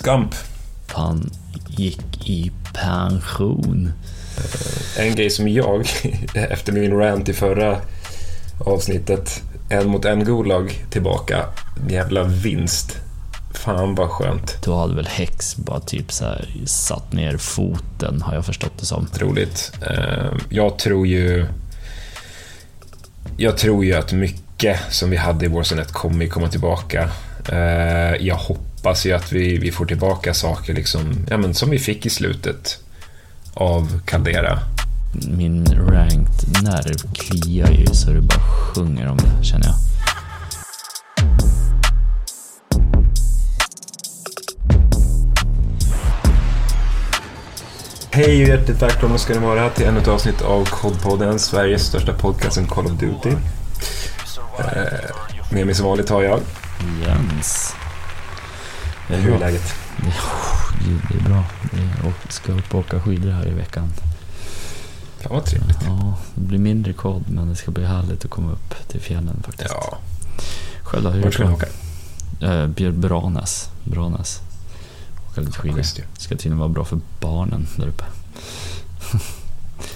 Skamp. Han gick i pension. En grej som jag, efter min rant i förra avsnittet, en mot en Gulag tillbaka. Jävla vinst. Fan vad skönt. Då hade väl Hex bara typ så här satt ner foten, har jag förstått det som. Roligt. Eh, Jag tror ju... Jag tror ju att mycket som vi hade i Warzone 1 kommer komma tillbaka. Eh, Jag hoppas ju att vi, vi får tillbaka saker liksom, ja, men som vi fick i slutet av Caldera. Min ranked nerv kliar ju så det bara sjunger om det, känner jag. Hej och hjärtligt välkomna ska ni vara till ännu ett avsnitt av COD-podden, Sveriges största podcast om Call of Duty. Eh, med mig som vanligt har jag. Jens. Det är Hur är läget? Det, det är bra. Jag ska upp och åka skidor här i veckan. Fan vad trevligt. Ja, det blir mindre kod men det ska bli härligt att komma upp till fjällen faktiskt. Ja, Själv då, vart det ska bra? åka? Eh, Branäs. Branäs. Åka lite skidor. Ju. Ska tydligen vara bra för barnen där uppe.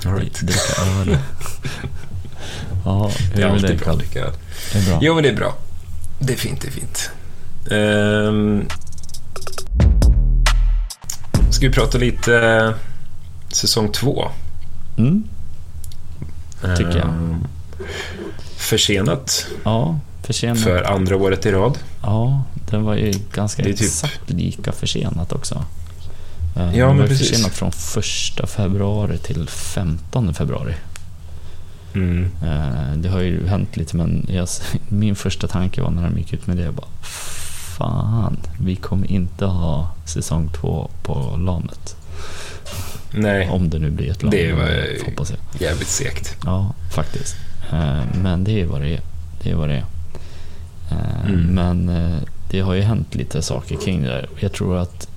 All right. Dricka öl. ja, hur Det är är det öl. Det är bra. Jo, men det är bra. Det är fint, det är fint. Ehm, ska vi prata lite eh, säsong två? Mm, Tycker jag. Ehm, försenat ja, försenat. för andra året i rad. Ja, den var ju ganska typ- exakt lika försenat också. Eh, Ja, den men var precis. försenat från 1 februari till 15 februari. Mm. Eh, Det har ju hänt lite men jag, min första tanke var när de gick ut med det, jag bara Fan, vi kommer inte ha säsong två på LANet. Nej, Om det nu blir ett LAN. Det var- hoppas jag. jävligt segt. Ja, faktiskt. Eh, Men det är vad det är. Det är vad det är. Eh, Mm. Men eh, det har ju hänt lite saker kring det där. Jag tror att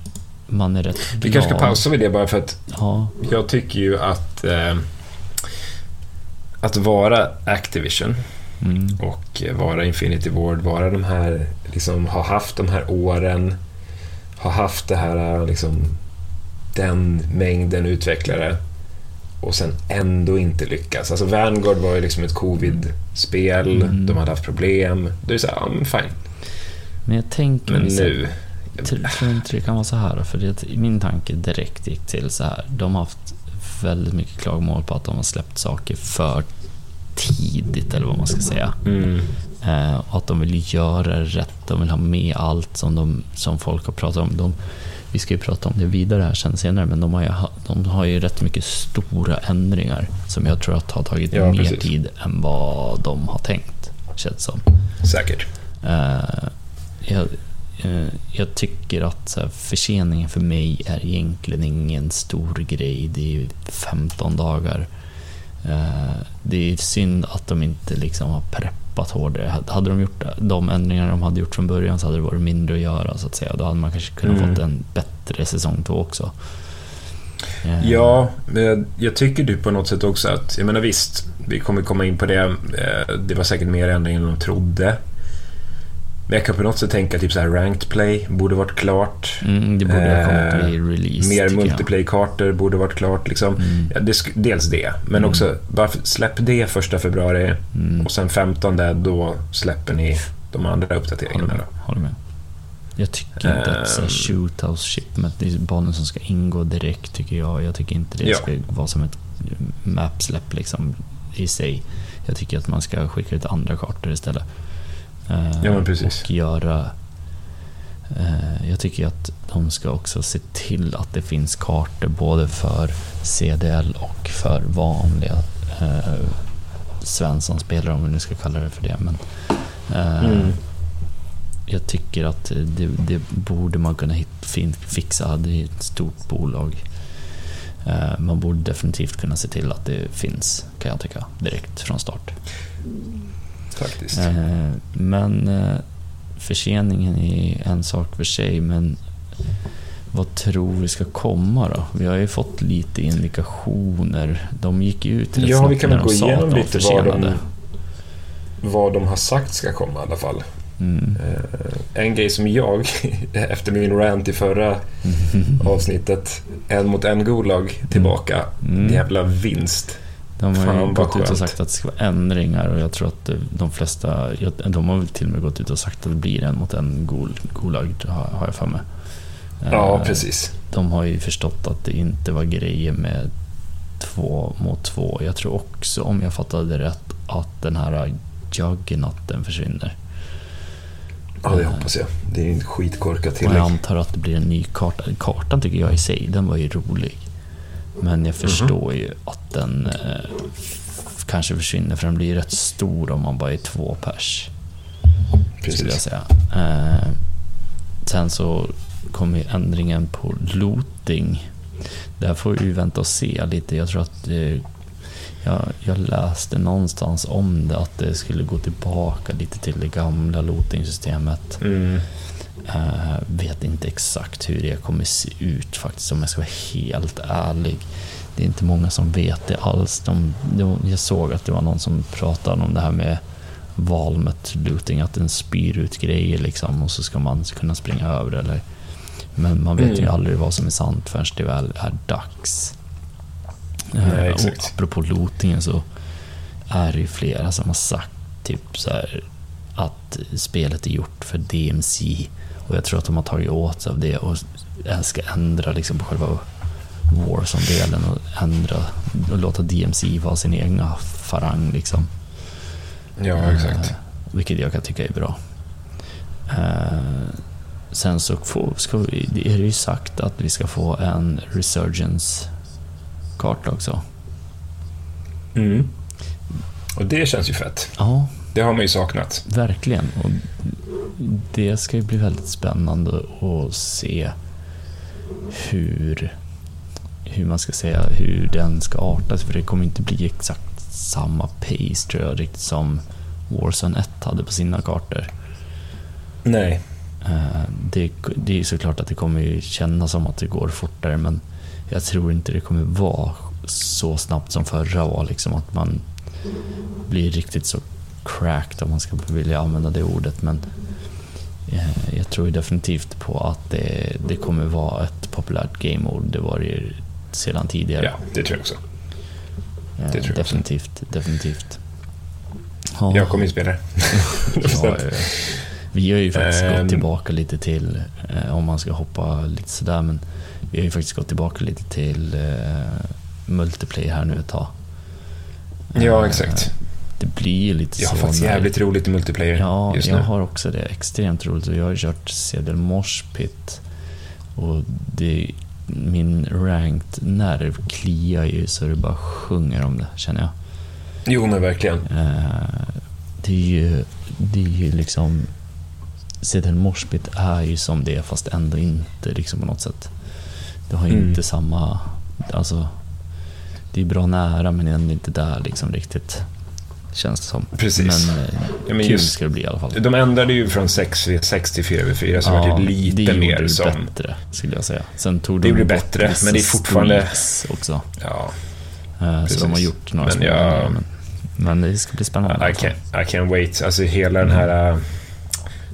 man är rätt glad. Vi kanske ska pausa med det bara för att Ja, jag tycker ju att eh, att vara Activision mm, och vara Infinity Ward, vara de här, liksom ha haft de här åren, ha haft det här, liksom den mängden utvecklare och sen ändå inte lyckas. Alltså Vanguard var ju liksom ett covid-spel, Mm. de hade haft problem. Det är så här, ja men fine. men jag tänker Men så- nu, Tror tror inte det kan vara så här? För det, min tanke direkt gick till så här. De har haft väldigt mycket klagomål på att de har släppt saker för tidigt, eller vad man ska säga. mm, och att de vill göra rätt, de vill ha med allt som, de, som folk har pratat om. De, vi ska ju prata om det vidare här sen senare, men de har ju, de har ju rätt mycket stora ändringar som jag tror att har tagit Ja, mer precis. tid än vad de har tänkt, känns som. säkert. Eh, jag, eh, jag tycker att förseningen för mig är egentligen ingen stor grej. Det är 15 dagar. Eh, det är synd att de inte liksom har preppat hårdare. Hade- de gjort de ändringar de hade gjort från början så hade det varit mindre att göra så att säga. Då hade man kanske kunnat Mm. fått en bättre säsong två också. Eh, Ja, men jag, jag tycker du på något sätt också att, jag menar visst, vi kommer komma in på det. eh, Det var säkert mer ändringar än de trodde. Men jag kan på något sätt tänka typ så här ranked play borde varit klart. Mm, det borde ha kommit Eh, vid release. Mer multiplayer-kartor borde varit klart. Liksom. Mm. Ja, det, dels det, men Mm. också varför, släpp det första februari Mm. och sen 15 då släpper ni de andra Håller uppdateringarna. med. Då. Håller med. Jag tycker inte att så här Ehm. shoothouse shipment, det är banan som ska ingå direkt tycker jag. Jag tycker inte det Ja. ska vara som ett map-släpp liksom i sig. Jag tycker att man ska skicka ut andra kartor istället. Eh, Ja, men precis. Och göra... eh, jag tycker att de ska också se till att det finns kartor både för CDL och för vanliga uh, Svensson-spelare, om vi nu ska kalla det för det. Men, eh, Mm. jag tycker att det, det borde man kunna fixa. Det är ett stort bolag. Eh, Man borde definitivt kunna se till att det finns, kan jag tycka, direkt från start. Faktiskt. Eh, Men eh, förseningen är en sak för sig, men vad tror vi ska komma då? Vi har ju fått lite indikationer. De gick ju ut rätt Ja, vi kan väl gå igenom lite vad de, vad de har sagt ska komma i alla fall. Mm. Eh, en grej som jag, efter min rant i förra avsnittet, en mot en Gulag tillbaka. Mm. Jävla vinst. De har Fan, ju gått ut och skönt. sagt att det ska vara ändringar och jag tror att de flesta, de har väl till och med gått ut och sagt att det blir en mot en gol, Gulag, har jag för mig. Ja, Eh, precis. De har ju förstått att det inte var grejer med två mot två. Jag tror också, om jag fattade rätt, att den här juggernauten försvinner. Ja, det hoppas jag. Det är ju en skitkorkat Och jag tillägg. antar att det blir en ny karta. Kartan tycker jag i sig, den var ju rolig. Men jag förstår ju att den eh, kanske försvinner för den blir rätt stor om man bara är två pers. Skulle jag Precis. säga. Eh, sen så kommer ju ändringen på looting. Där får vi vänta och se lite. Jag tror att det, jag, jag läste någonstans om det, att det skulle gå tillbaka lite till det gamla looting-systemet. Mm. Eh, vet inte exakt hur det kommer se ut faktiskt om jag ska vara helt ärlig. Det är inte många som vet det alls. De, de, jag såg att det var någon som pratade om det här med valmet looting, att den spyr ut grejer liksom och så ska man kunna springa över det, eller Men man vet ju Mm. aldrig vad som är sant förrän det väl är dags. Eh, Nej, och exakt. apropå lootingen så är det ju flera som har sagt typ så här att spelet är gjort för DMC och jag tror att de har tagit åt sig av det och ska ändra liksom på själva Warzone-delen och ändra och låta DMC vara sin egna farang liksom. Ja, exakt. Eh, vilket jag kan tycka är bra. Eh, sen så får, ska vi, det är det ju sagt att vi ska få en Resurgence-karta också. Mm. Och det känns ju fett. Ja, Det har man ju saknat. verkligen. Och det ska ju bli väldigt spännande att se hur, hur man ska säga, hur den ska artas. För det kommer inte bli exakt samma pace tror jag, riktigt som Warzone 1 hade på sina kartor. Nej. Eh, Det, det är såklart att det kommer kännas som att det går fortare men jag tror inte det kommer vara så snabbt som förra var. Liksom att man blir riktigt så cracked om man ska vilja använda det ordet. Men eh, jag tror definitivt på att det, det kommer vara ett populärt game mode. Det var det sedan tidigare. Ja, det tror jag också. Eh, det tror jag också. definitivt, definitivt. Ja. Jag kommer ju spela det. Ja, eh, vi har ju faktiskt Ehm. gått tillbaka lite till, eh, om man ska hoppa lite sådär, men vi har ju faktiskt gått tillbaka lite till eh, multiplayer här nu ett tag. Ja, Eh, exakt. Det blir lite Jag har så faktiskt när- jävligt roligt i multiplayer Ja, just jag nu. har också det. Extremt roligt. Och jag har kört Sedel Mosh Pit. Och det, min ranked nerv kliar ju så det bara sjunger om det, känner jag. Jo, men verkligen. Eh, det är ju, det är ju liksom... Sedel Moshpit är ju som det fast ändå inte liksom på något sätt. Det har ju Mm. inte samma... Alltså, det är bra nära men ändå inte där liksom riktigt. Känns det som. Precis. Men, eh, Ja, men kul just- ska det bli i alla fall. De ändrade ju från 6v6 till 4v4, så var det lite det mer det som... bättre, skulle jag säga. Sen tog Det de gjorde bättre, men det är fortfarande- också. Ja, Eh. Så de har gjort några Men små jag- men, men det ska bli spännande. i can't, I can't wait. Alltså hela den här... äh,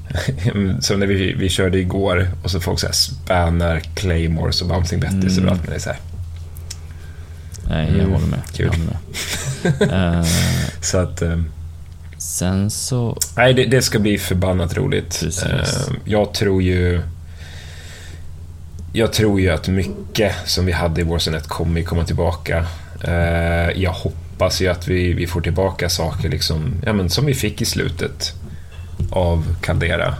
som när vi, vi körde igår och så folk så här spannar claymores och bouncing betters Mm. överallt. Men det är så här. Nej, jag Mm, håller med. kul. Jag håller med. Eh, Så att... ähm, sen så... Nej, det, det ska bli förbannat roligt. Eh, Jag tror ju... Jag tror ju att mycket som vi hade i Warzone 1 kommer komma tillbaka. Jag hoppas ju att vi, vi får tillbaka saker liksom, ja, men som vi fick i slutet av Caldera.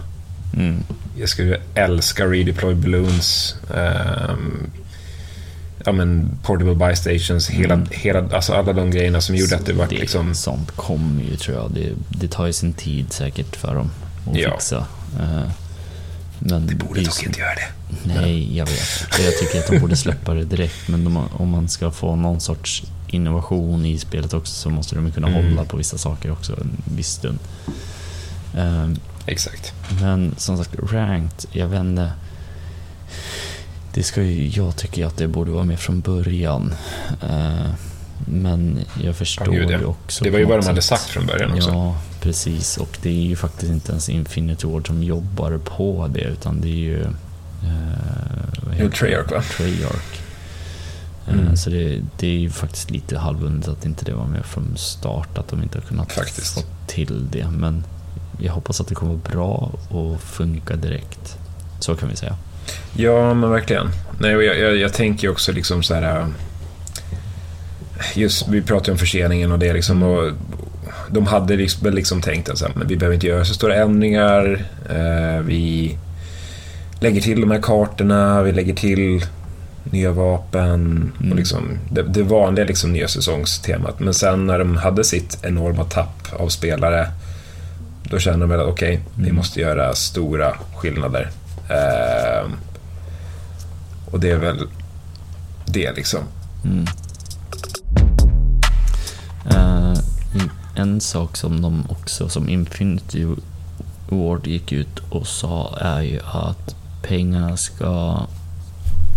Mm, Jag skulle älska redeploy balloons. ehm, ja, men portable buy stations, hela, Mm. hela, alltså alla de grejerna som gjorde att det var det, liksom... Sånt kommer ju tror jag. Det, det tar ju sin tid säkert för dem att Ja. fixa. Eh, men Det borde dock inte göra det. Nej, jag vet. Jag tycker att de borde släppa det direkt. Men de, om man ska få någon sorts innovation i spelet också så måste de kunna Mm. hålla på vissa saker också en viss stund. Ehm, Exakt. Men som sagt, ranked, jag inte. Det ska ju, jag tycker att det borde vara med från början. Eh, men jag förstår gud, ja. ju också Det var ju vad de hade sagt från början också. Ja, Precis, och det är ju faktiskt inte ens Infinity Ward som jobbar på det, utan det är ju... Eh, Treyarch va? Treyarch. Eh, Mm. Så det, det är ju faktiskt lite halvundet att inte det var med från start, att de inte har kunnat Faktiskt. få till det. Men jag hoppas att det kommer vara bra och funka direkt. Så kan vi säga. Ja, men verkligen. Nej, jag, jag, jag tänker också liksom så här... äh, Just, vi pratade om förseningen och det liksom. Och de hade liksom, väl liksom tänkt att så här, men vi behöver inte göra så stora ändringar. Eh, vi lägger till de här kartorna, vi lägger till nya vapen Mm. och liksom det, det vanliga liksom nya säsongstemat. Men sen när de hade sitt enorma tapp av spelare, då kände de väl att okej, vi Mm. måste göra stora skillnader. Eh, och det är väl det liksom. Mm. Eh, en sak som de också, som Infinity Ward gick ut och sa är ju att pengarna ska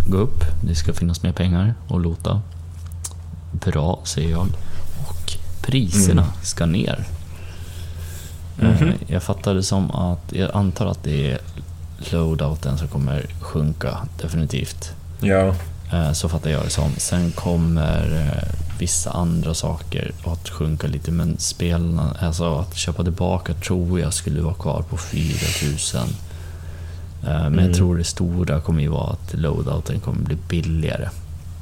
gå upp. Det ska finnas mer pengar att lota. Bra, säger jag. Och priserna Mm. ska ner. Eh, Mhm. Jag fattar det som att, jag antar att det är loadouten som kommer sjunka definitivt. Ja, Eh, Så fattar jag det som. Sen kommer eh, vissa andra saker att sjunka lite, men spelarna, alltså att köpa tillbaka tror jag skulle vara kvar på 4000. Eh, Men Mm. jag tror det stora kommer ju vara att loadouten kommer bli billigare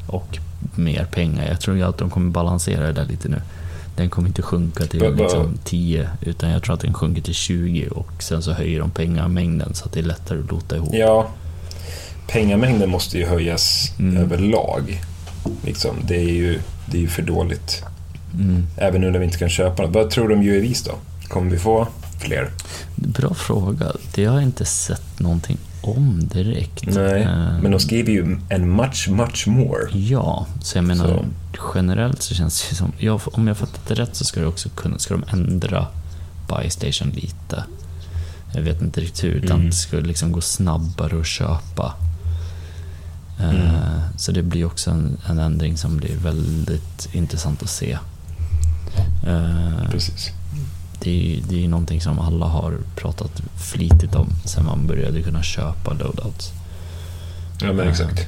och mer pengar. Jag tror att de kommer balansera det där lite nu. Den kommer inte sjunka till liksom 10, utan jag tror att den sjunker till 20 och sen så höjer de pengamängden så att det är lättare att lota ihop. ja. Pengamängden måste ju höjas Mm. överlag. Liksom, det, är ju, det är ju för dåligt. Mm. Även nu när vi inte kan köpa något. Vad tror du om UAVs då? Kommer vi få fler? Bra fråga. Det har jag inte sett någonting om direkt. Nej, Eh, men de skriver ju en much, much more. Ja, så jag menar Så. generellt så känns det som... Ja, om jag fattat det rätt så ska, det också kunna, ska de ändra Buy Station lite. Jag vet inte riktigt hur, utan Mm. det ska liksom gå snabbare att köpa. Eh, Mm. Så det blir också en, en ändring som blir väldigt intressant att se. Eh, Precis. Det är ju det är ju någonting som alla har pratat flitigt om sen man började kunna köpa loadouts. Ja, men Ja. exakt.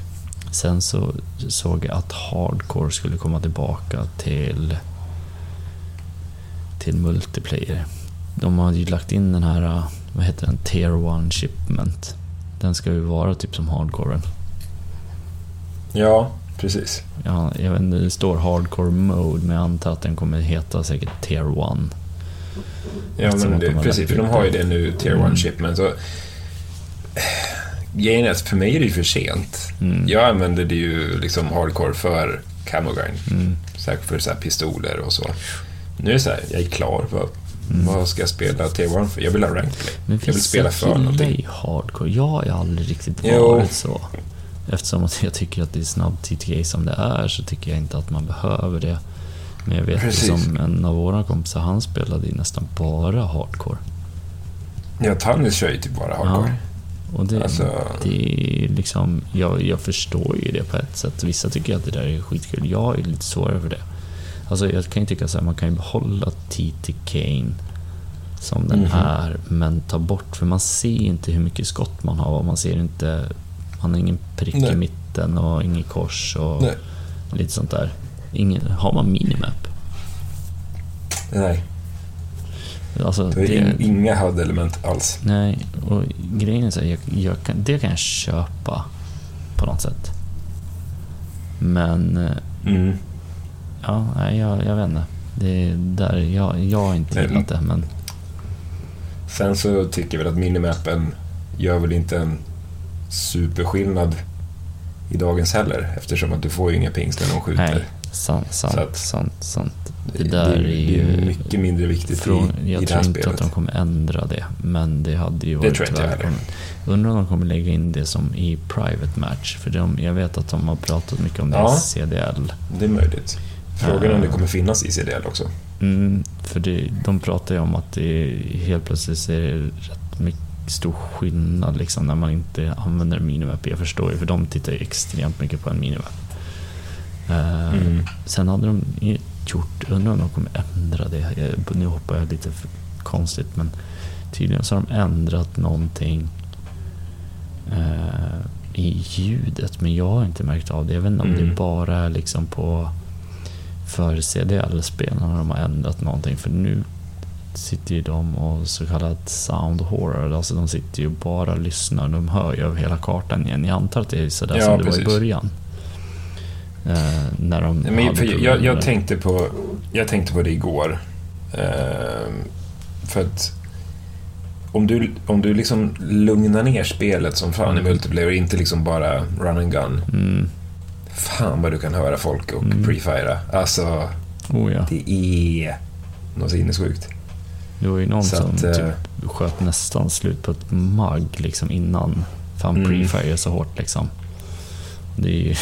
Sen så såg jag att Hardcore skulle komma tillbaka till, till multiplayer. De har ju lagt in den här, vad heter den, Tier 1 Shipment. Den ska ju vara typ som Hardcoren. Ja, precis. Ja, jag vet inte, det står Hardcore Mode, men jag antar att den kommer heta säkert Tier 1. Ja, men det, precis. För de har ju det. nu, Tier 1 Mm. grejen är att för mig är det ju för sent. Mm. Jag använder det ju liksom hardcore för Camogrind. Mm. Säkert för så här pistoler och så. Nu är det så här, jag är klar. Vad, Mm. vad ska jag spela Tier 1 för? Jag vill ha rank play. Men Jag vill spela för någonting. hardcore. Jag ju aldrig riktigt Jo. varit så. Eftersom att jag tycker att det är snabb TTK som det är så tycker jag inte att man behöver det. Men jag vet Precis. som en av våra kompisar, han spelade ju nästan bara hardcore. Ja, Tannis kör ju typ bara hardcore. Och det, Alltså- det är liksom, jag, jag förstår ju det på ett sätt. Vissa tycker att det där är skitkul. Jag är lite svårare för det. Alltså jag kan ju tycka så här, man kan ju behålla TTK som den Mhm. är, men ta bort, för man ser inte hur mycket skott man har och man ser inte, man har ingen prick i Nej. mitten och inget kors och Nej. lite sånt där. Ingen, har man minimap? Nej, Alltså, det är det, in- inga HUD-element alls. Nej, och grejen är så här, jag, jag kan, det kan jag köpa på något sätt. Men, eh, Mm. ja, nej, jag, jag vet inte. Det är där, jag, jag har inte gillat det, men Sen så tycker jag väl att minimappen gör väl inte en superskillnad i dagens heller eftersom att du får ju inga pings när de skjuter. nej, sant, sant, att- sant, sant. Det det, där är det ju... är mycket mindre viktigt Från, i, jag i det tror här inte spelet. att de kommer ändra det, men det hade ju Det varit tror inte jag välkommet. Undrar om de kommer lägga in det som i private match, för de, jag vet att de har pratat mycket om det Ja. i CDL. Det är möjligt. Frågan är om det kommer finnas i CDL också. Mm, för det, de pratar ju om att det är, helt plötsligt är det rätt mycket, stor skillnad liksom, när man inte använder minimap. Jag förstår ju, för de tittar ju extremt mycket på en minimap. Eh, Mm. Sen hade de gjort, undrar om de kommer ändra det. Nu hoppar jag lite för konstigt men tydligen så har de ändrat någonting eh, i ljudet men jag har inte märkt av det. Jag vet inte om Mm. det bara är liksom på för CDL-spelarna de har ändrat någonting för nu sitter ju de och så kallad sound horror, alltså de sitter ju och bara lyssnar, de hör ju över hela kartan igen. Jag antar att det är sådär Ja, som det var precis. i början. Eh, när de Men, för jag, jag, tänkte på, jag tänkte på det igår. Ehm, för att om du, om du liksom lugnar ner spelet som fan i Mm. multiplayer och inte liksom bara run and gun. Mm. Fan vad du kan höra folk och Mm. prefira. Alltså, Oh ja. det är något sinnessjukt. Det var ju någon Så som att, eh, typ sköt nästan slut på ett mugg liksom innan. För han Mm. prefire så hårt liksom. Det, är ju,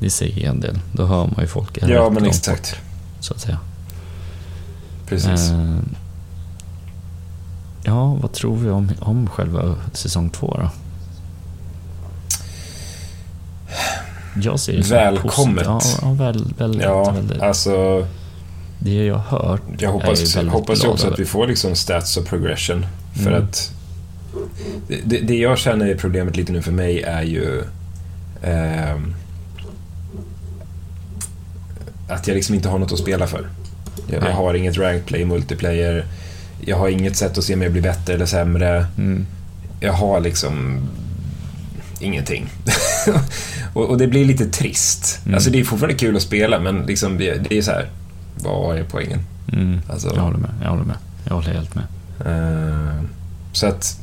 det säger en del. Då hör man ju folk Ja, men exakt. bort, så att säga. Precis. Eh, ja, vad tror vi om, om själva säsong två då? Jag ser det som Välkommet. Ja, ja väl, väldigt, ja, väldigt. alltså, Det jag har hört jag är hoppas, jag väldigt hoppas glad också över. att vi får liksom stats och progression. För Mm. att det, det, jag känner är problemet lite nu för mig är ju ehm, att jag liksom inte har något att spela för. Jag, jag har inget ranked play multiplayer. Jag har inget sätt att se om jag blir bättre eller sämre. Mm. Jag har liksom ingenting. och, och det blir lite trist. Mm. Alltså det är fortfarande kul att spela men liksom det, är så här. Vad är poängen? Mm. Alltså, Jag håller med. Jag håller med. Jag håller helt med. Eh, så att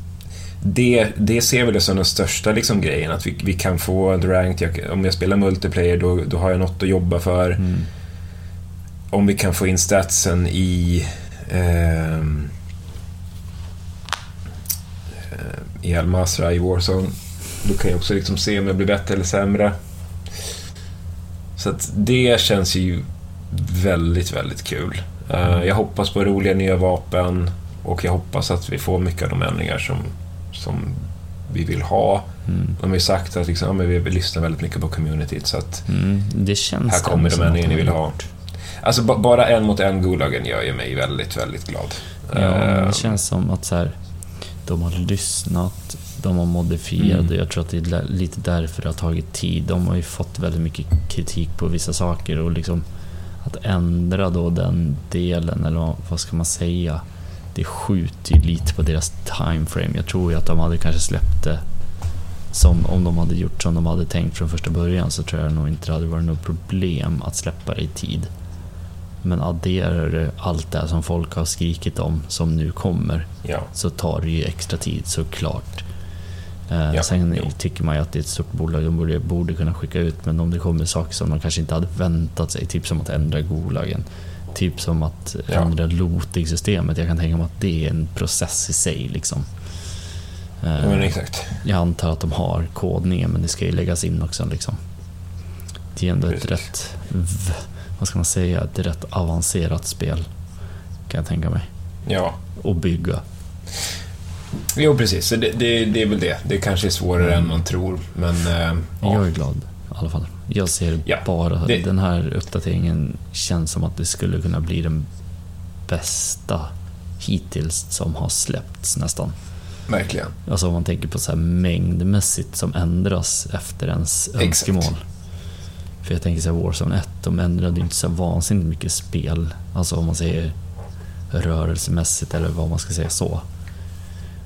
det, det ser vi det som den största liksom, grejen, att vi, vi kan få en ranked. Jag, om jag spelar multiplayer då, då har jag något att jobba för. Mm. Om vi kan få in statsen i ehm, eh, i Al-Masra i Warzone, då kan jag också liksom se om jag blir bättre eller sämre. Så att det känns ju väldigt, väldigt kul. Eh, jag hoppas på roliga nya vapen och jag hoppas att vi får mycket av de ändringar som, som vi vill ha. Mm. De har ju sagt att liksom, ja, vi lyssnar väldigt mycket på communityt så att Mm. Det känns här kommer de ändringar ni vill ha. gjort. Alltså ba- bara en mot en Gulagen gör ju mig väldigt, väldigt glad. Ja, men Eh, det känns som att så här, de har lyssnat, de har modifierat Mm. och jag tror att det är lite därför det har tagit tid. De har ju fått väldigt mycket kritik på vissa saker och liksom att ändra då den delen, eller vad- vad ska man säga? Det skjuter ju lite på deras time frame. Jag tror ju att de hade kanske släppt det som om de hade gjort som de hade tänkt från första början så tror jag nog inte det hade varit något problem att släppa det i tid. Men adderar du allt det som folk har skrikit om som nu kommer ja. så tar det ju extra tid såklart. Eh, Ja, sen jo. tycker man ju att det är ett stort bolag, de borde, borde kunna skicka ut, men om det kommer saker som man kanske inte hade väntat sig, typ som att ändra bolagen, typ som att Ja. ändra looting-systemet, jag kan tänka mig att det är en process i sig. Liksom. Eh, Men exakt. jag antar att de har kodningen, men det ska ju läggas in också. Liksom. Det är ändå ett Precis. rätt, v- vad ska man säga, ett rätt avancerat spel, kan jag tänka mig. Ja. Och bygga. Jo, precis. Så det, det, det är väl det. Det kanske är svårare än man tror, men... ja. Jag är glad i alla fall. Jag ser Ja, bara det- den här uppdateringen känns som att det skulle kunna bli den bästa hittills som har släppts nästan. Verkligen. Alltså om man tänker på så här mängdmässigt som ändras efter ens Exakt. önskemål. För jag tänker så här Warzone 1, de ändrade ju inte så vansinnigt mycket spel. Alltså om man säger rörelsemässigt eller vad man ska säga så.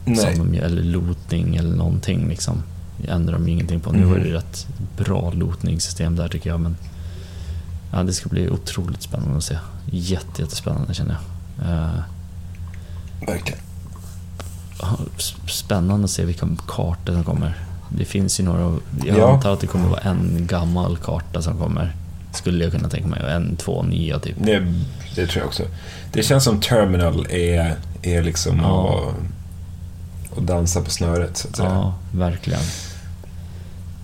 Nej. Som de, eller lootning eller någonting liksom. Det ändrar de ju ingenting på. Nu Mhm. var det rätt bra lootningssystem där tycker jag. Men ja, det ska bli otroligt spännande att se. Jätte, jättespännande känner jag. Eh, Verkligen. spännande att se vilka kartor som kommer. Det finns ju några, jag Ja. antar att det kommer vara en gammal karta som kommer. Skulle jag kunna tänka mig. Och en, två nya typ. Det, det tror jag också. Det känns som Terminal är, är liksom Ja. att, att dansa på snöret, så att säga. Ja, verkligen.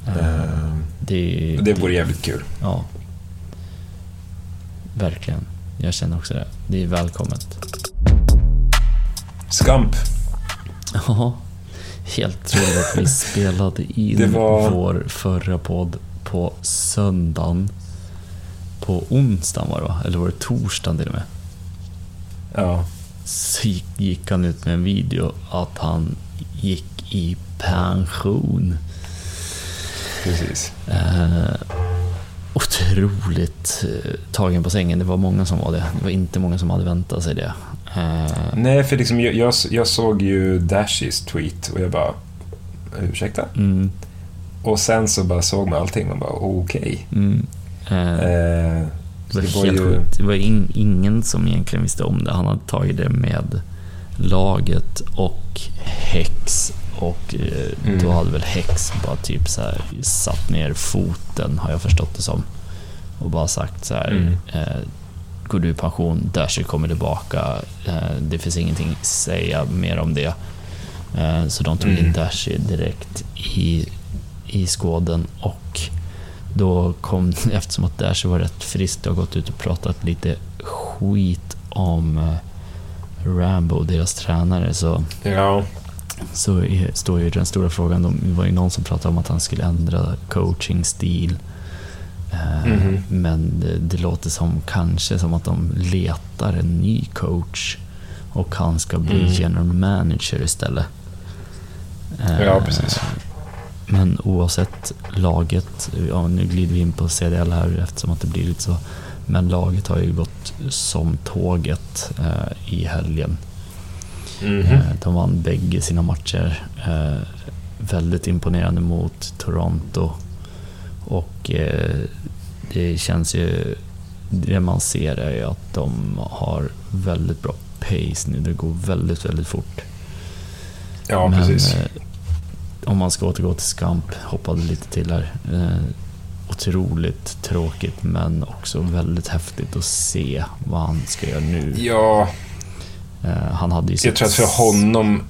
Eh, det, det vore jävligt kul. Ja. Verkligen. Jag känner också det. Det är välkommet. Skamp. Ja, helt troligt att vi spelade in var- vår förra podd på söndagen. På onsdagen var det va? Eller var det torsdagen till och med? Ja. så gick, gick han ut med en video att han gick i pension. Precis. Eh, otroligt eh, tagen på sängen. Det var många som var det. Det var inte många som hade väntat sig det. Eh, Nej, för liksom, jag, jag, såg ju Dashys tweet och jag bara, ursäkta? mm, Och sen så bara såg man allting man bara, okej. mm, eh, Eh, det var det var helt ju- sjukt. Det var in, ingen som egentligen visste om det. Han hade tagit det med laget och Hex. Och eh, Mm. då hade väl Hex bara typ så här satt ner foten, har jag förstått det som. Och bara sagt så här. Mm. Eh, går du i pension, Dasher kommer tillbaka. Eh, det finns ingenting att säga mer om det. Eh, så de tog in Mm. Dasher direkt i, i skåden och då kom, eftersom att Dasher var rätt frisk, och har gått ut och pratat lite skit om eh, Rambo, deras tränare, så, ja, så är, står ju den stora frågan, de, det var ju någon som pratade om att han skulle ändra coachingstil. Mhm. Men det, det låter som kanske som att de letar en ny coach och han ska bli Mm. general manager istället. Eh, ja precis. Men oavsett laget, ja, nu glider vi in på CDL här eftersom att det blir lite så. Men laget har ju gått som tåget eh, i helgen. Mhm. Eh, de vann bägge sina matcher. Eh, väldigt imponerande mot Toronto. Och eh, det känns ju, det man ser är ju att de har väldigt bra pace nu. Det går väldigt, väldigt fort. Ja, Men, precis. eh, om man ska återgå till Skamp, hoppade lite till här. Eh, otroligt tråkigt men också väldigt häftigt att se vad han ska göra nu. Ja, han hade ju jag tror att för honom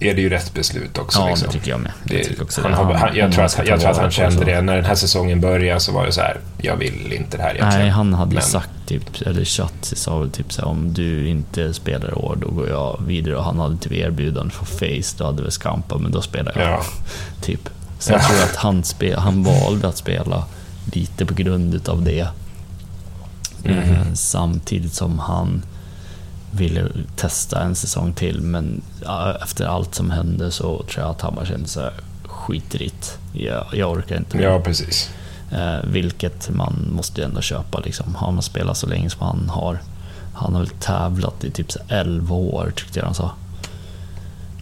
är det ju rätt beslut också. Ja, liksom. det tycker jag med. Det, jag tycker också han han, om jag tror att, jag tror att han kände det. När den här säsongen började så var det så här, jag vill inte det här egentligen. Nej, han hade Men- sagt typ, eller Chatt sa väl typ så här, om du inte spelar i år då går jag vidare och han hade typ erbjudande för Face, då hade väl Skampa, men då spelar jag. Ja. Typ. Så jag Ja. tror att han, spe, han valde att spela lite på grund utav det. Mhm. Eh, samtidigt som han ville testa en säsong till, men efter allt som hände så tror jag att han bara kände här, skitrigt. Jag, jag orkar inte. Ja, precis. Eh, vilket man måste ju ändå köpa. Liksom. Han har spelat så länge som han har. Han har väl tävlat i typ så 11 år, tyckte jag han sa.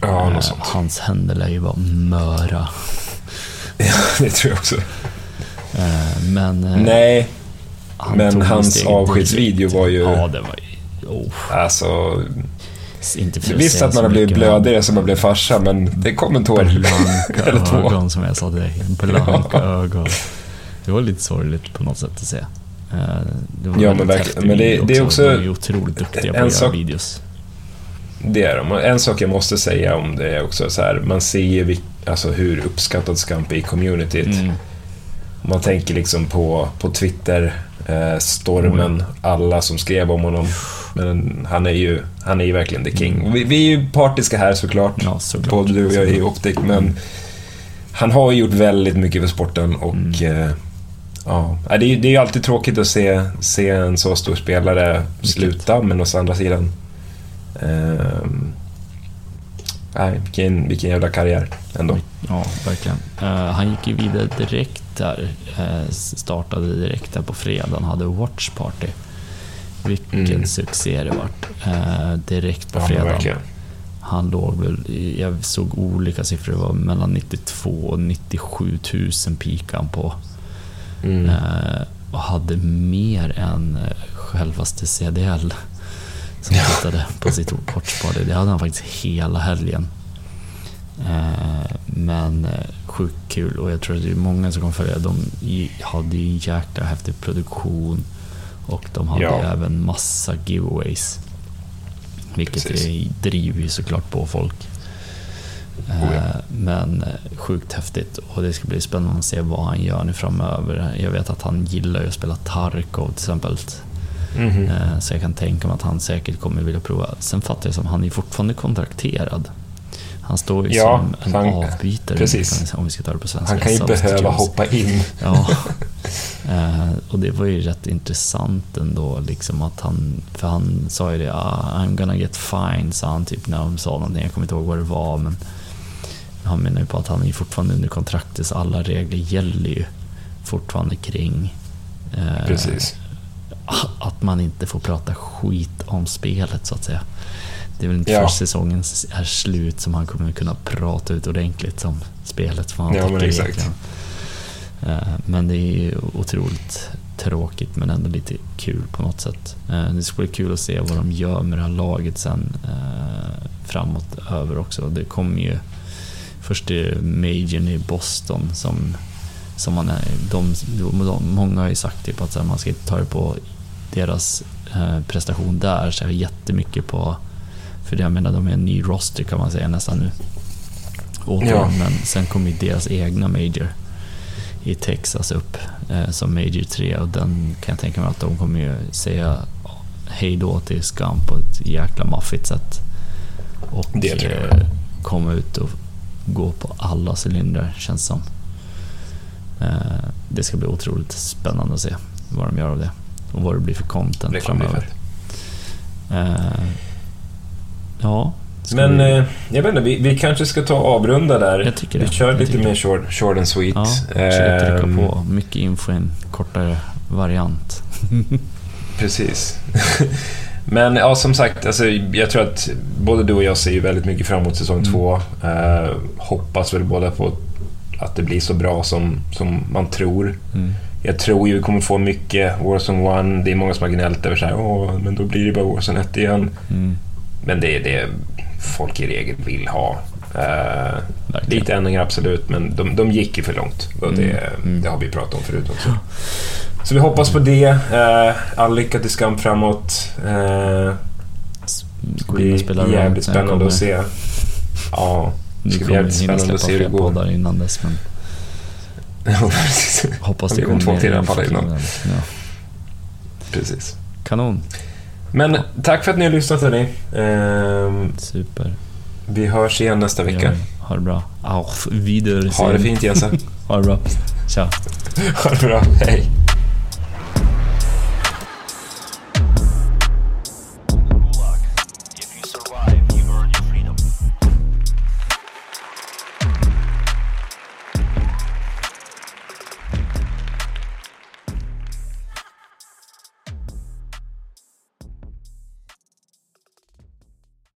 Ja, Eh, något sånt. hans händer lär ju vara möra. Ja, det tror jag också. Eh, men eh, Nej, han men hans avskedsvideo var ju- Ja, det var ju... Oh, alltså... inte för Visst att man har blivit blödigare som man blev farsa, men det kom en tår. Blanka Eller två. ögon som jag sa till dig. Blanka ögon. Det var lite sorgligt på något sätt att se. Eh, Det var Ja, men verkligen. Men det- det är också- De är otroligt duktiga på att göra videos. Det är de. En sak jag måste säga om det är också så här, man ser ju alltså hur uppskattad Scamp är i communityt. Mm. Man tänker liksom på, på Twitter, stormen, alla som skrev om honom. Men han är ju, han är ju verkligen the king. Vi, vi är ju partiska här såklart. Ja, såklart. Både du och jag ju optik, men han har ju gjort väldigt mycket för sporten och Mm. eh, ja, det är, det är ju alltid tråkigt att se, se en så stor spelare sluta, men å andra sidan Nej, vilken, vilken jävla karriär ändå. Ja, verkligen. Eh, han gick ju vidare direkt där. eh, startade direkt där på fredagen. Hade Watch Party. Vilken Mm. succé det vart. Eh, direkt på Ja, fredagen. verkligen. Han låg väl, jag såg olika siffror, det var mellan 92 och 97 000 pikan på. Mm. Eh, och hade mer än självaste CDL som tittade på sitt watchparty. Det hade han faktiskt hela helgen. Men eh, sjukt kul och jag tror att det är många som kommer följa. De hade ju jäkla häftig produktion och de hade Ja. även massa giveaways. Vilket det driver ju såklart på folk. Oh ja. Eh, Men eh, sjukt häftigt och det ska bli spännande att se vad han gör nu framöver. Jag vet att han gillar ju att spela Tarkov till exempel. Mhm. Eh, Så jag kan tänka mig att han säkert kommer vilja prova. Sen fattar jag som han är fortfarande kontrakterad. Han står ju Ja, som en han- avbytare precis. om vi ska ta det på svenska. Han kan ju Substitute. behöva hoppa in. Ja, Eh, och det var ju rätt intressant ändå, liksom att han, för han sa ju det, ah, I'm gonna get fine, sa han typ när de sa någonting, jag kommer inte ihåg vad det var, men han menar ju på att han är fortfarande under kontraktet, så alla regler gäller ju fortfarande kring eh, att man inte får prata skit om spelet så att säga. Det är väl inte ja. först säsongen är slut som han kommer kunna prata ut ordentligt om spelet. Vad han ja, men exakt. Eh, men det är ju otroligt tråkigt men ändå lite kul på något sätt. Eh, det skulle bli kul att se vad de gör med det här laget sen eh, framåt över också. Det kommer ju först Majorn i Boston som, som man är, de, de, många har ju sagt typ att man ska inte ta det på deras prestation där så jättemycket på, för jag menar de är en ny roster kan man säga nästan nu. ja. Men sen kommer ju deras egna Major i Texas upp eh, som Major 3 och den kan jag tänka mig att de kommer ju säga hej då till Scum på ett jäkla maffigt sätt. Och eh, komma ut och gå på alla cylindrar känns som. Eh, det ska bli otroligt spännande att se vad de gör av det och vad det blir för content framöver. Eh, ja, men vi... Eh, jag vet inte, vi, vi, kanske ska ta och avrunda där. Jag tycker det. Vi kör jag lite mer short, short and sweet. Ja, försöka trycka ehm. på mycket info i en kortare variant. Precis. Men ja, som sagt, alltså, jag tror att både du och jag ser ju väldigt mycket fram emot säsong mm. två. Uh, hoppas väl båda på att det blir så bra som, som man tror. Mm. Jag tror ju vi kommer få mycket Warzone 1. Det är många som har gnällt över så här, Åh, men då blir det bara Warzone 1 igen. Mm. Men det, det, folk i regel vill ha. Uh, lite ändringar absolut, men de, de gick ju för långt. Och det, mm. mm. det har vi pratat om förut också. Så vi hoppas på det. Uh, all lycka till Skam framåt. Uh, det blir jävligt spännande att se. Ja, det ska bli jävligt spännande att se hur det går. poddar innan dess, men... Hoppas det kommer två till i alla fall innan. Ja. Precis. Kanon. Men tack för att ni har lyssnat hörni. Ehm, Super. Vi hörs igen nästa vecka. Ja, ha det bra. Auf Wiedersehen. Ha det fint Jesse. ha det bra. Ciao. Ha det bra. Hej.